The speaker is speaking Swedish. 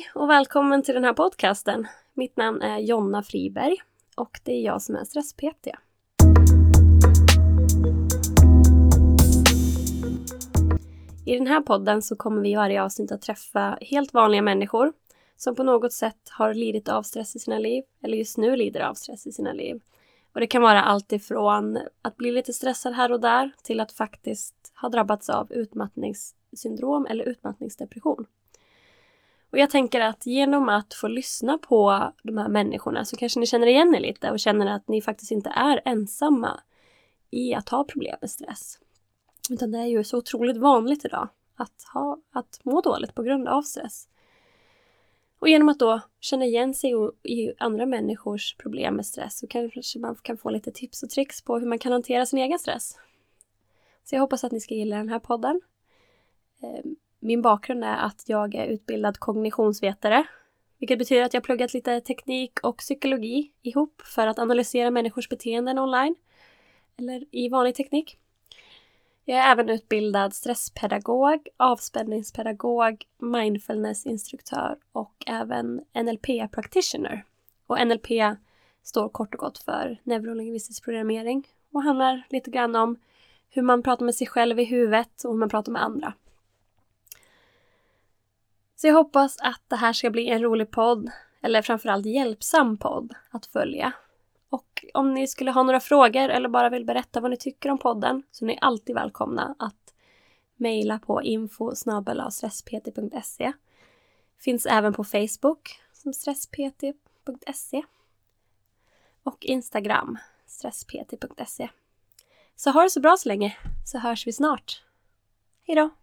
Hej och välkommen till den här podcasten. Mitt namn är Jonna Friberg och det är jag som är stress-PT. I den här podden så kommer vi i varje avsnitt att träffa helt vanliga människor som på något sätt har lidit av stress i sina liv eller just nu lider av stress i sina liv. Och det kan vara allt ifrån att bli lite stressad här och där till att faktiskt ha drabbats av utmattningssyndrom eller utmattningsdepression. Och jag tänker att genom att få lyssna på de här människorna så kanske ni känner igen er lite och känner att ni faktiskt inte är ensamma i att ha problem med stress. Utan det är ju så otroligt vanligt idag att, ha, att må dåligt på grund av stress. Och genom att då känna igen sig i andra människors problem med stress så kanske man kan få lite tips och tricks på hur man kan hantera sin egen stress. Så jag hoppas att ni ska gilla den här podden. Ehm, min bakgrund är att jag är utbildad kognitionsvetare, vilket betyder att jag pluggat lite teknik och psykologi ihop för att analysera människors beteenden online, eller i vanlig teknik. Jag är även utbildad stresspedagog, avspänningspedagog, mindfulnessinstruktör och även NLP practitioner. Och NLP står kort och gott för neurolingvistisk programmering och handlar lite grann om hur man pratar med sig själv i huvudet och hur man pratar med andra. Så jag hoppas att det här ska bli en rolig podd, eller framförallt hjälpsam podd att följa. Och om ni skulle ha några frågor eller bara vill berätta vad ni tycker om podden så är ni alltid välkomna att mejla på info stresspt.se. Finns även på Facebook som stresspt.se och Instagram stresspt.se. Så ha det så bra så länge så hörs vi snart. Hejdå!